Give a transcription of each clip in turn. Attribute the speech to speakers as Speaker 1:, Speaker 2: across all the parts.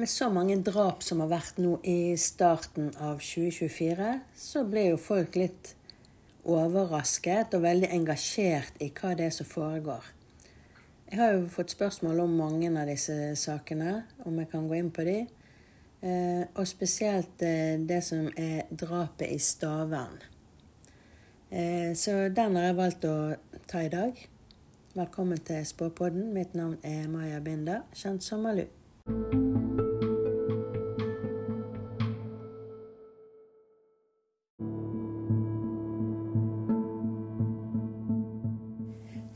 Speaker 1: med så mange drap som har vært nå i starten av 2024, så blir jo folk litt overrasket og veldig engasjert i hva det er som foregår. Jeg har jo fått spørsmål om mange av disse sakene, om jeg kan gå inn på de. Eh, og spesielt eh, det som er drapet i Stavern. Eh, så den har jeg valgt å ta i dag. Velkommen til Spåpodden. Mitt navn er Maja Binder, kjent som Malu.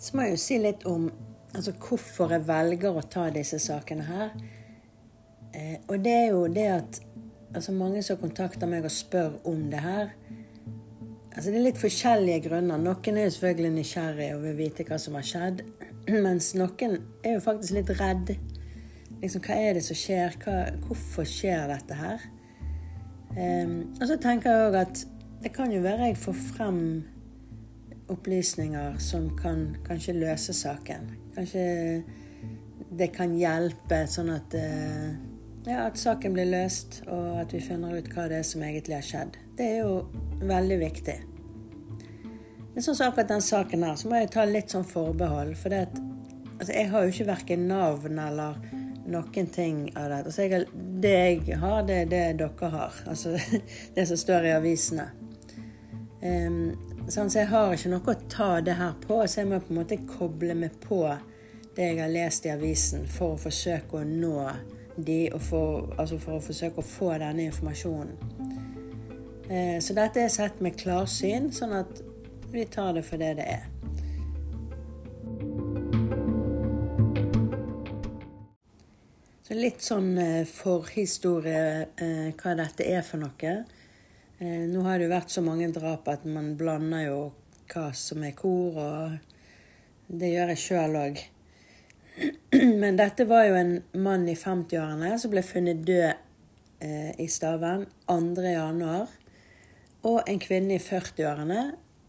Speaker 1: Så må jeg jo si litt om altså, hvorfor jeg velger å ta disse sakene her. Eh, og det er jo det at altså, mange som kontakter meg og spør om det her altså, Det er litt forskjellige grunner. Noen er jo selvfølgelig nysgjerrig og vil vite hva som har skjedd. Mens noen er jo faktisk litt redd. Liksom, hva er det som skjer? Hva, hvorfor skjer dette her? Um, og så tenker jeg òg at det kan jo være jeg får frem opplysninger som kan kanskje løse saken. Kanskje det kan hjelpe sånn at, uh, ja, at saken blir løst, og at vi finner ut hva det er som egentlig har skjedd. Det er jo veldig viktig. Men sånn som akkurat den saken her, så må jeg ta litt sånn forbehold. For det at, altså, jeg har jo ikke verken navn eller noen ting av det. Altså, jeg, det jeg har, det er det dere har. Altså det som står i avisene. Um, sånn, så jeg har ikke noe å ta det her på, så jeg må på en måte koble meg på det jeg har lest i avisen, for å forsøke å nå de, for, altså for å forsøke å få denne informasjonen. Uh, så dette er sett med klarsyn, sånn at vi tar det for det det er. Så litt sånn eh, forhistorie eh, hva dette er for noe. Eh, nå har det jo vært så mange drap at man blander jo hva som er hvor, og det gjør jeg sjøl òg. Men dette var jo en mann i 50-årene som ble funnet død i Stavern 2.1. Og en kvinne i 40-årene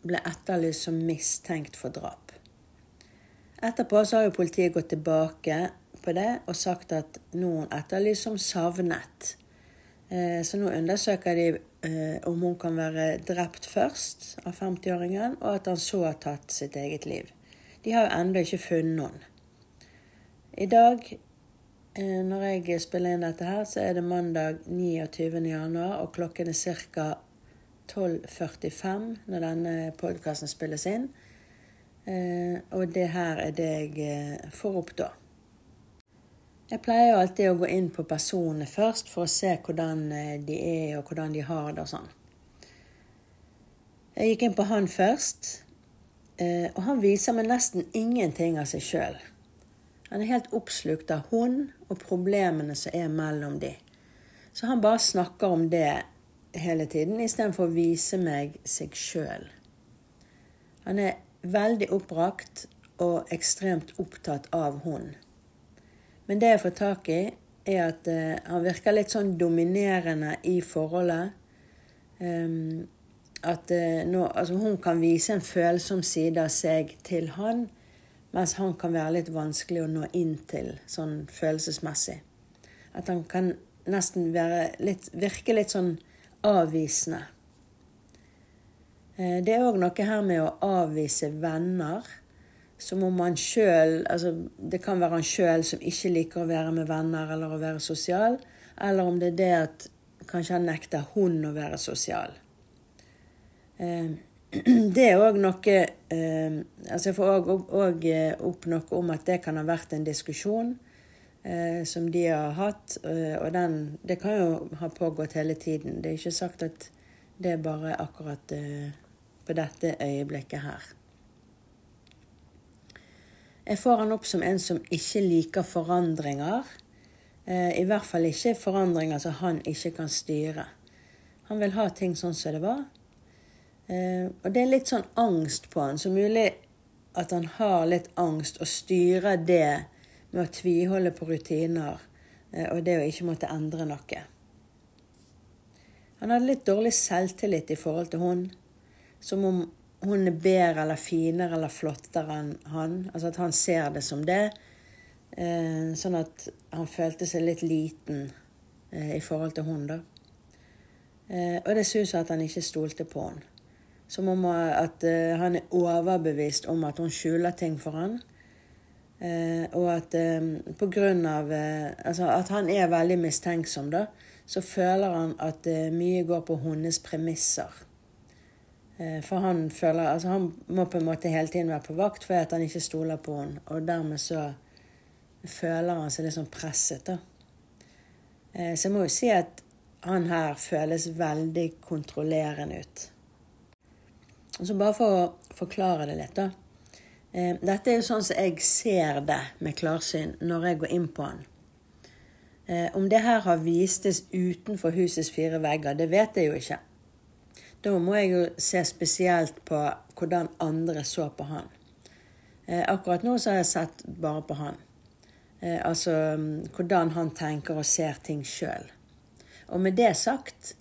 Speaker 1: ble etterlyst som mistenkt for drap. Etterpå så har jo politiet gått tilbake på det og sagt at noen etterlyst som savnet. Eh, så nå undersøker de eh, om hun kan være drept først av 50-åringen, og at han så har tatt sitt eget liv. De har jo ennå ikke funnet noen. I dag, eh, når jeg spiller inn dette her, så er det mandag 29. januar, og klokken er ca. 12.45 når denne podkasten spilles inn. Og det her er det jeg får opp da. Jeg pleier jo alltid å gå inn på personene først for å se hvordan eh, de er og hvordan de har det og sånn. Jeg gikk inn på han først, eh, og han viser meg nesten ingenting av seg sjøl. Han er helt oppslukt av hun og problemene som er mellom de. Så han bare snakker om det hele tiden istedenfor å vise meg seg sjøl. Han er veldig oppbrakt og ekstremt opptatt av hun. Men det jeg får tak i, er at uh, han virker litt sånn dominerende i forholdet. Um, at uh, nå, altså hun kan vise en følsom side av seg til han, mens han kan være litt vanskelig å nå inn til sånn følelsesmessig. At han kan nesten litt, virke litt sånn avvisende. Uh, det er òg noe her med å avvise venner som om han sjøl altså Det kan være han sjøl som ikke liker å være med venner eller å være sosial, eller om det er det at kanskje han nekter hun å være sosial. Eh, det er òg noe eh, altså Jeg får òg eh, opp noe om at det kan ha vært en diskusjon som de har hatt. Og den, det kan jo ha pågått hele tiden. Det er ikke sagt at det er bare akkurat på dette øyeblikket her. Jeg får han opp som en som ikke liker forandringer. Eh, I hvert fall ikke forandringer som han ikke kan styre. Han vil ha ting sånn som det var. Eh, og det er litt sånn angst på han. Så mulig at han har litt angst og styrer det med å tviholde på rutiner eh, og det å ikke måtte endre noe. Han hadde litt dårlig selvtillit i forhold til hun. Som om hun er bedre eller finere eller flottere enn han. Altså at han ser det som det. Eh, sånn at han følte seg litt liten eh, i forhold til hun, da. Eh, og det synes jeg at han ikke stolte på henne. Som om at han er overbevist om at hun skjuler ting for han. Og at på grunn av Altså at han er veldig mistenksom, da. Så føler han at mye går på hennes premisser. For han føler Altså han må på en måte hele tiden være på vakt fordi at han ikke stoler på henne. Og dermed så føler han seg litt sånn presset, da. så jeg må jo si at han her føles veldig kontrollerende ut. Så bare for å forklare det litt, da. Eh, dette er jo sånn som jeg ser det med klarsyn når jeg går inn på. Eh, om det her har vistes utenfor husets fire vegger, det vet jeg jo ikke. Da må jeg jo se spesielt på hvordan andre så på han. Eh, akkurat nå så har jeg sett bare på han. Altså mm, hvordan han tenker og ser ting sjøl. Og med det sagt,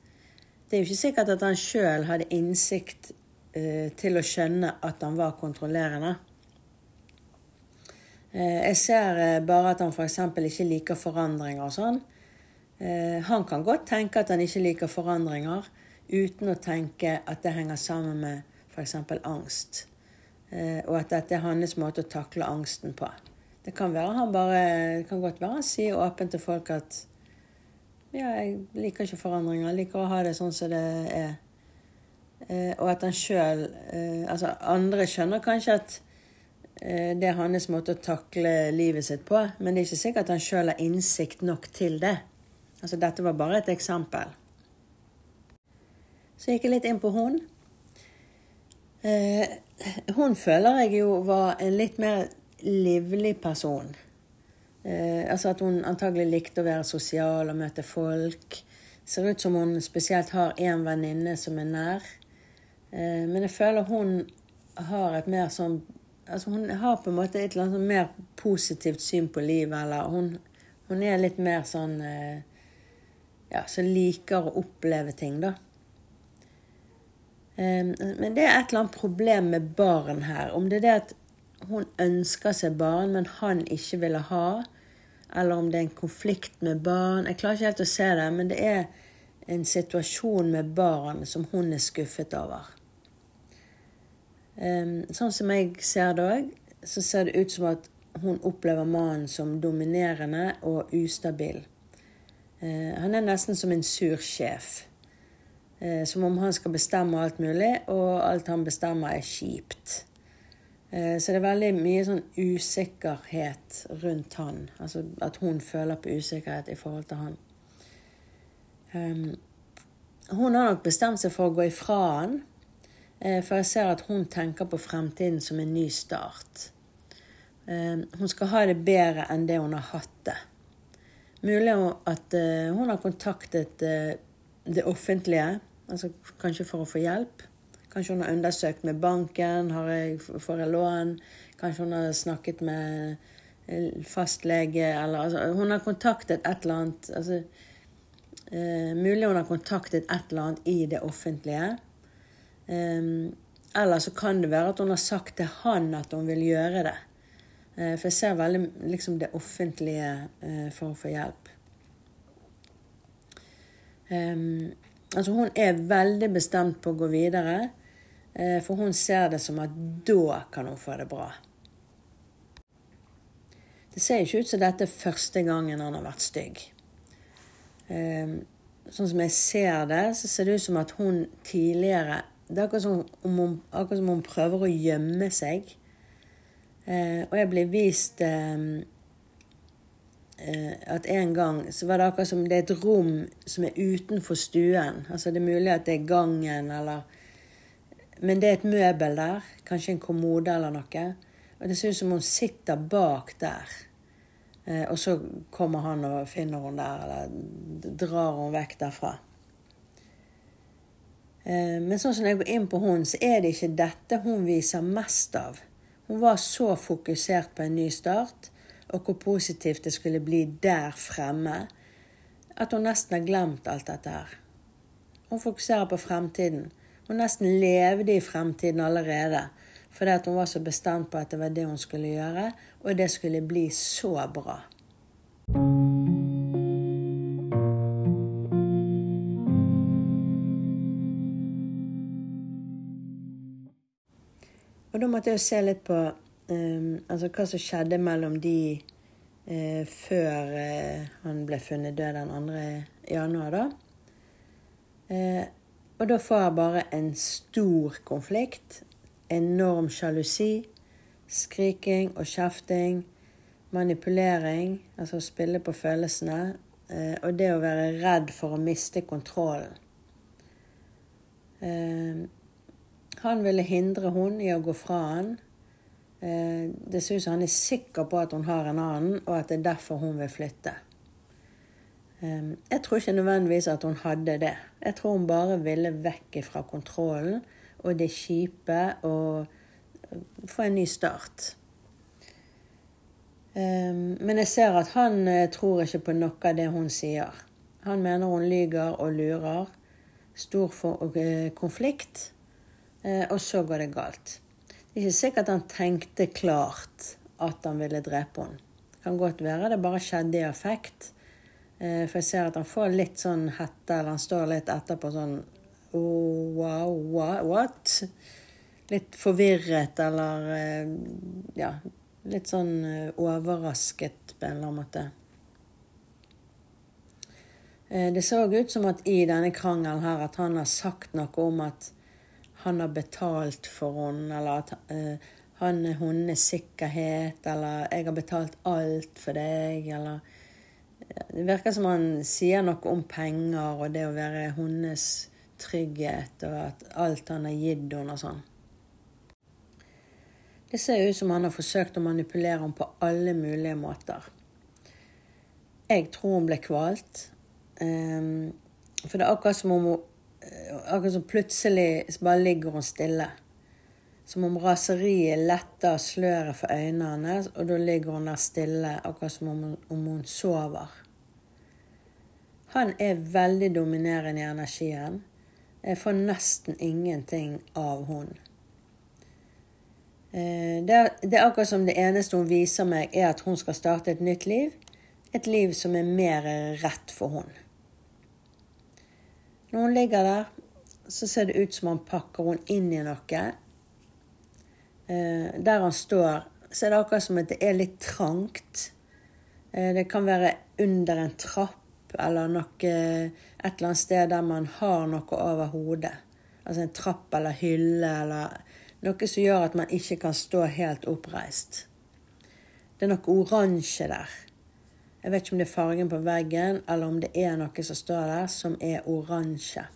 Speaker 1: det er jo ikke sikkert at han sjøl hadde innsikt Eh, til å skjønne at han var kontrollerende. Eh, jeg ser eh, bare at han f.eks. ikke liker forandringer og sånn. Han kan godt tenke at han ikke liker forandringer, uten å tenke at det henger sammen med f.eks. angst. Og at dette er hans måte å takle angsten på. Det kan, bare, det kan godt være han sier åpent til folk at ja, jeg liker ikke forandringer, jeg liker å ha det sånn som det er. Eh, og at han sjøl eh, Altså, andre skjønner kanskje at eh, det er hans måte å takle livet sitt på, men det er ikke sikkert at han sjøl har innsikt nok til det. Altså, dette var bare et eksempel. Så gikk jeg litt inn på hun. Eh, hun føler jeg jo var en litt mer livlig person. Eh, altså at hun antagelig likte å være sosial og møte folk. Ser ut som hun spesielt har én venninne som er nær. Eh, men jeg føler hun har et mer sånn Altså hun har på en måte et eller annet sånn mer positivt syn på livet, eller hun, hun er litt mer sånn eh, Ja, som liker å oppleve ting, da. Eh, men det er et eller annet problem med barn her. Om det er det at hun ønsker seg barn, men han ikke ville ha. Eller om det er en konflikt med barn. Jeg klarer ikke helt å se det, men det er en situasjon med barn som hun er skuffet over. Sånn som jeg ser det òg, så ser det ut som at hun opplever mannen som dominerende og ustabil. Eh, han er nesten som en sur sjef. Eh, som om han skal bestemme alt mulig, og alt han bestemmer, er kjipt. Eh, så det er veldig mye sånn usikkerhet rundt han. Altså at hun føler på usikkerhet i forhold til han. Hun har nok bestemt seg for å gå ifra han. Eh, for jeg ser at hun tenker på fremtiden som en ny start. Eh, hun skal ha det bedre enn det hun har hatt det. Mulig at hun har kontaktet det offentlige, altså kanskje for å få hjelp. Kanskje hun har undersøkt med banken, har jeg, får jeg lån? Kanskje hun har snakket med fastlege, eller altså, Hun har kontaktet et eller annet altså, eh, Mulig hun har kontaktet et eller annet i det offentlige Eh, eller så kan det være at hun har sagt til han at hun vil gjøre det. Eh, for jeg ser veldig liksom det offentlige uh, for å få hjelp. Um, altså hun er veldig bestemt på å gå videre, uh, for hun ser det som at da kan hun få det bra. Det ser ikke ut som dette er første gangen han har vært stygg. Um, sånn som jeg ser det, så ser det ut som at hun tidligere det er akkurat som, om hun, akkurat som hun prøver å gjemme seg. Eh, og jeg blir vist eh, eh, at en gang så var det akkurat som det er et rom som er utenfor stuen. Altså det er mulig at det er gangen eller Men det er et møbel der. Kanskje en kommode eller noe. Og det ser ut som hun sitter bak der. Eh, og så kommer han og finner hun der, eller drar hun vekk derfra. Eh, men sånn som jeg går inn på hun, så er det ikke dette hun viser mest av. Hun var så fokusert på en ny start, og hvor positivt det skulle bli der fremme, at hun nesten har glemt alt dette her. Hun fokuserer på fremtiden. Hun nesten levde i fremtiden allerede fordi at hun var så bestemt på at det var det hun skulle gjøre, og det skulle bli så bra. Og da måtte jeg se litt på um, altså hva som skjedde mellom de uh, før uh, han ble funnet død den 2. januar, da. Uh, og da får jeg bare en stor konflikt. Enorm sjalusi. Skriking og kjefting. Manipulering, altså å spille på følelsene. Og det å være redd for å miste kontrollen. Han ville hindre hun i å gå fra han. Det ser ut som han er sikker på at hun har en annen, og at det er derfor hun vil flytte. Jeg tror ikke nødvendigvis at hun hadde det. Jeg tror hun bare ville vekk fra kontrollen og det kjipe og få en ny start. Men jeg ser at han eh, tror ikke på noe av det hun sier. Han mener hun lyger og lurer. Stor eh, konflikt, eh, og så går det galt. Det er ikke sikkert han tenkte klart at han ville drepe henne. Det kan godt være det bare skjedde i affekt. Eh, for jeg ser at han får litt sånn hette, eller han står litt etterpå sånn oh, wow, what? Litt forvirret eller eh, ja, litt sånn eh, overrasket på en eller annen måte. Det så ut som at i denne krangelen her at han har sagt noe om at han har betalt for henne, eller at uh, han er hennes sikkerhet, eller 'jeg har betalt alt for deg', eller det virker som han sier noe om penger og det å være hennes trygghet, og at alt han har gitt henne og sånn. Det ser ut som han har forsøkt å manipulere henne på alle mulige måter. Jeg tror hun ble kvalt. Um, for det er akkurat som om hun Akkurat som plutselig bare ligger hun stille. Som om raseriet letter sløret for øynene hennes, og da ligger hun der stille, akkurat som om, om hun sover. Han er veldig dominerende i energien. Jeg får nesten ingenting av hun. Eh, det er, det er akkurat som det eneste hun viser meg, er at hun skal starte et nytt liv. Et liv som er mer rett for hun. Når hun ligger der, så ser det ut som han pakker hun inn i noe Eh, der han står, så er det akkurat som at det er litt trangt. Eh, det kan være under en trapp eller noe, et eller annet sted der man har noe over hodet. Altså en trapp eller hylle eller noe som gjør at man ikke kan stå helt oppreist. Det er noe oransje der. Jeg vet ikke om det er fargen på veggen, eller om det er noe som står der, som er oransje.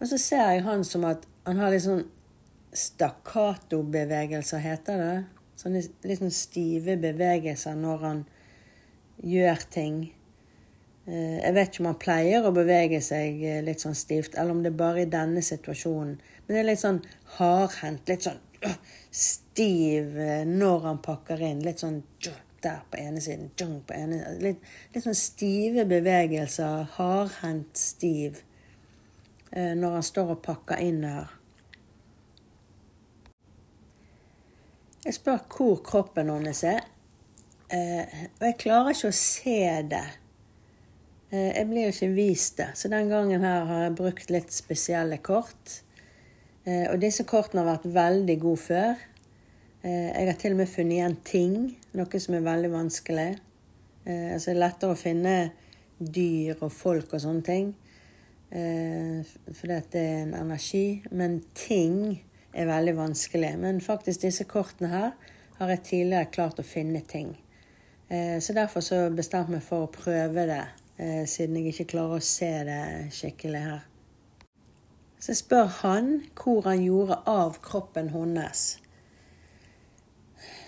Speaker 1: Og så ser jeg han som at han har litt sånn stakkato-bevegelser, heter det. Sånne litt sånn stive bevegelser når han gjør ting. Eh, jeg vet ikke om han pleier å bevege seg eh, litt sånn stivt, eller om det er bare i denne situasjonen. Men det er litt sånn hardhendt, litt sånn øh, stiv øh, når han pakker inn. Litt sånn øh, der på ene siden, på ene litt, litt sånn stive bevegelser. Hardhendt stiv når han står og pakker inn her. Jeg spør hvor kroppen hennes er, eh, og jeg klarer ikke å se det. Eh, jeg blir jo ikke vist det, så den gangen her har jeg brukt litt spesielle kort. Eh, og disse kortene har vært veldig gode før. Jeg har til og med funnet igjen ting, noe som er veldig vanskelig. Altså det er lettere å finne dyr og folk og sånne ting. Fordi det er en energi. Men ting er veldig vanskelig. Men faktisk disse kortene her har jeg tidligere klart å finne ting. Eh, så derfor så bestemte jeg meg for å prøve det, eh, siden jeg ikke klarer å se det skikkelig her. Så jeg spør han hvor han gjorde av kroppen hennes.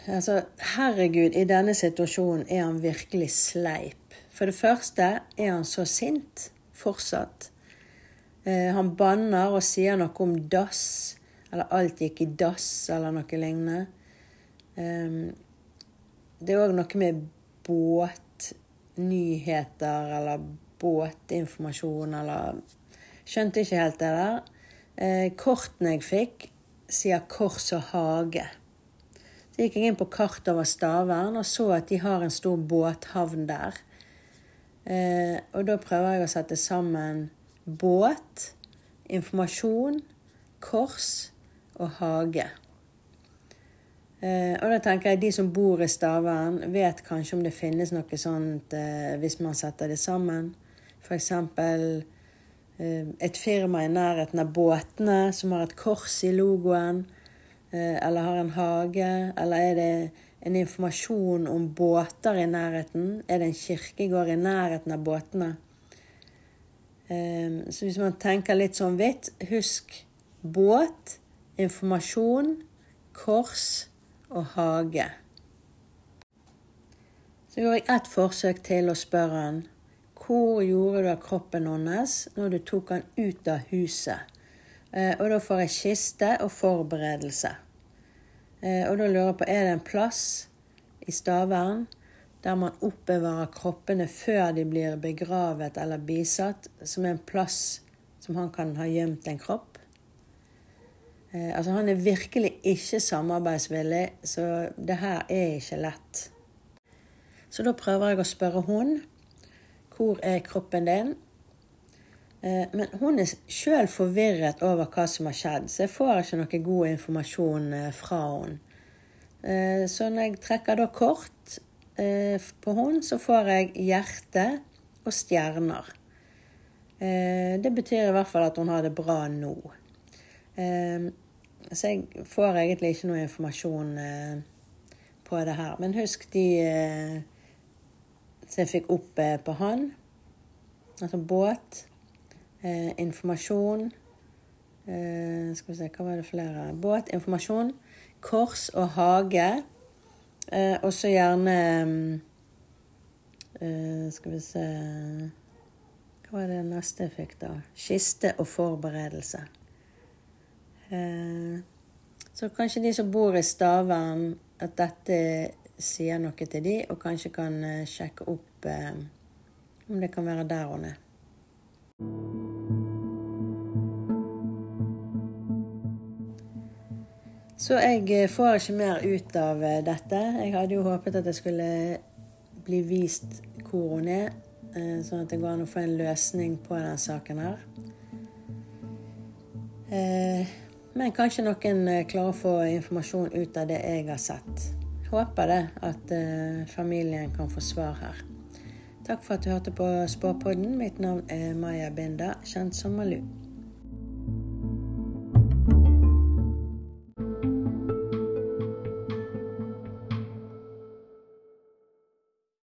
Speaker 1: Altså, herregud, i denne situasjonen er han virkelig sleip. For det første er han så sint fortsatt. Eh, han banner og sier noe om dass. Eller alt gikk i dass, eller noe lignende. Um, det er òg noe med båtnyheter eller båtinformasjon eller Skjønte ikke helt det der. Eh, kortene jeg fikk, sier Kors og hage. Så gikk jeg inn på kart over Stavern og så at de har en stor båthavn der. Eh, og da prøver jeg å sette sammen båt, informasjon, kors og hage. Eh, og da tenker jeg De som bor i Stavern, vet kanskje om det finnes noe sånt eh, hvis man setter det sammen. F.eks. Eh, et firma i nærheten av båtene som har et kors i logoen. Eh, eller har en hage. Eller er det en informasjon om båter i nærheten? Er det en kirkegård i nærheten av båtene? Eh, så hvis man tenker litt sånn vidt, husk båt, informasjon, kors og hage. Så gjorde jeg ett forsøk til å spørre han hvor gjorde du av kroppen hennes når du tok han ut av huset. Eh, og da får jeg kiste og forberedelse. Eh, og da lurer jeg på er det en plass i Stavern der man oppbevarer kroppene før de blir begravet eller bisatt, som er en plass som han kan ha gjemt en kropp. Eh, altså Han er virkelig ikke samarbeidsvillig, så det her er ikke lett. Så da prøver jeg å spørre hun hvor er kroppen din? Eh, men hun er sjøl forvirret over hva som har skjedd, så jeg får ikke noe god informasjon eh, fra henne. Eh, så når jeg trekker da kort på henne, så får jeg hjerte og stjerner. Det betyr i hvert fall at hun har det bra nå. Så jeg får egentlig ikke noe informasjon på det her. Men husk de som jeg fikk opp på han. Altså båt, informasjon Skal vi se, hva var det flere? Båt, informasjon, kors og hage. Og så gjerne Skal vi se Hva var det neste jeg fikk, da? Kiste og forberedelse. Eh, så kanskje de som bor i Stavern, at dette sier noe til de, og kanskje kan eh, sjekke opp eh, om det kan være der hun er. Så jeg får ikke mer ut av dette. Jeg hadde jo håpet at jeg skulle bli vist hvor hun er, sånn at det går an å få en løsning på denne saken her. Men kanskje noen eh, klarer å få informasjon ut av det jeg har sett. Håper det at familien kan få svar her. Takk for at du hørte på Spåpodden. Mitt navn er Maja Binda, kjent som Malu.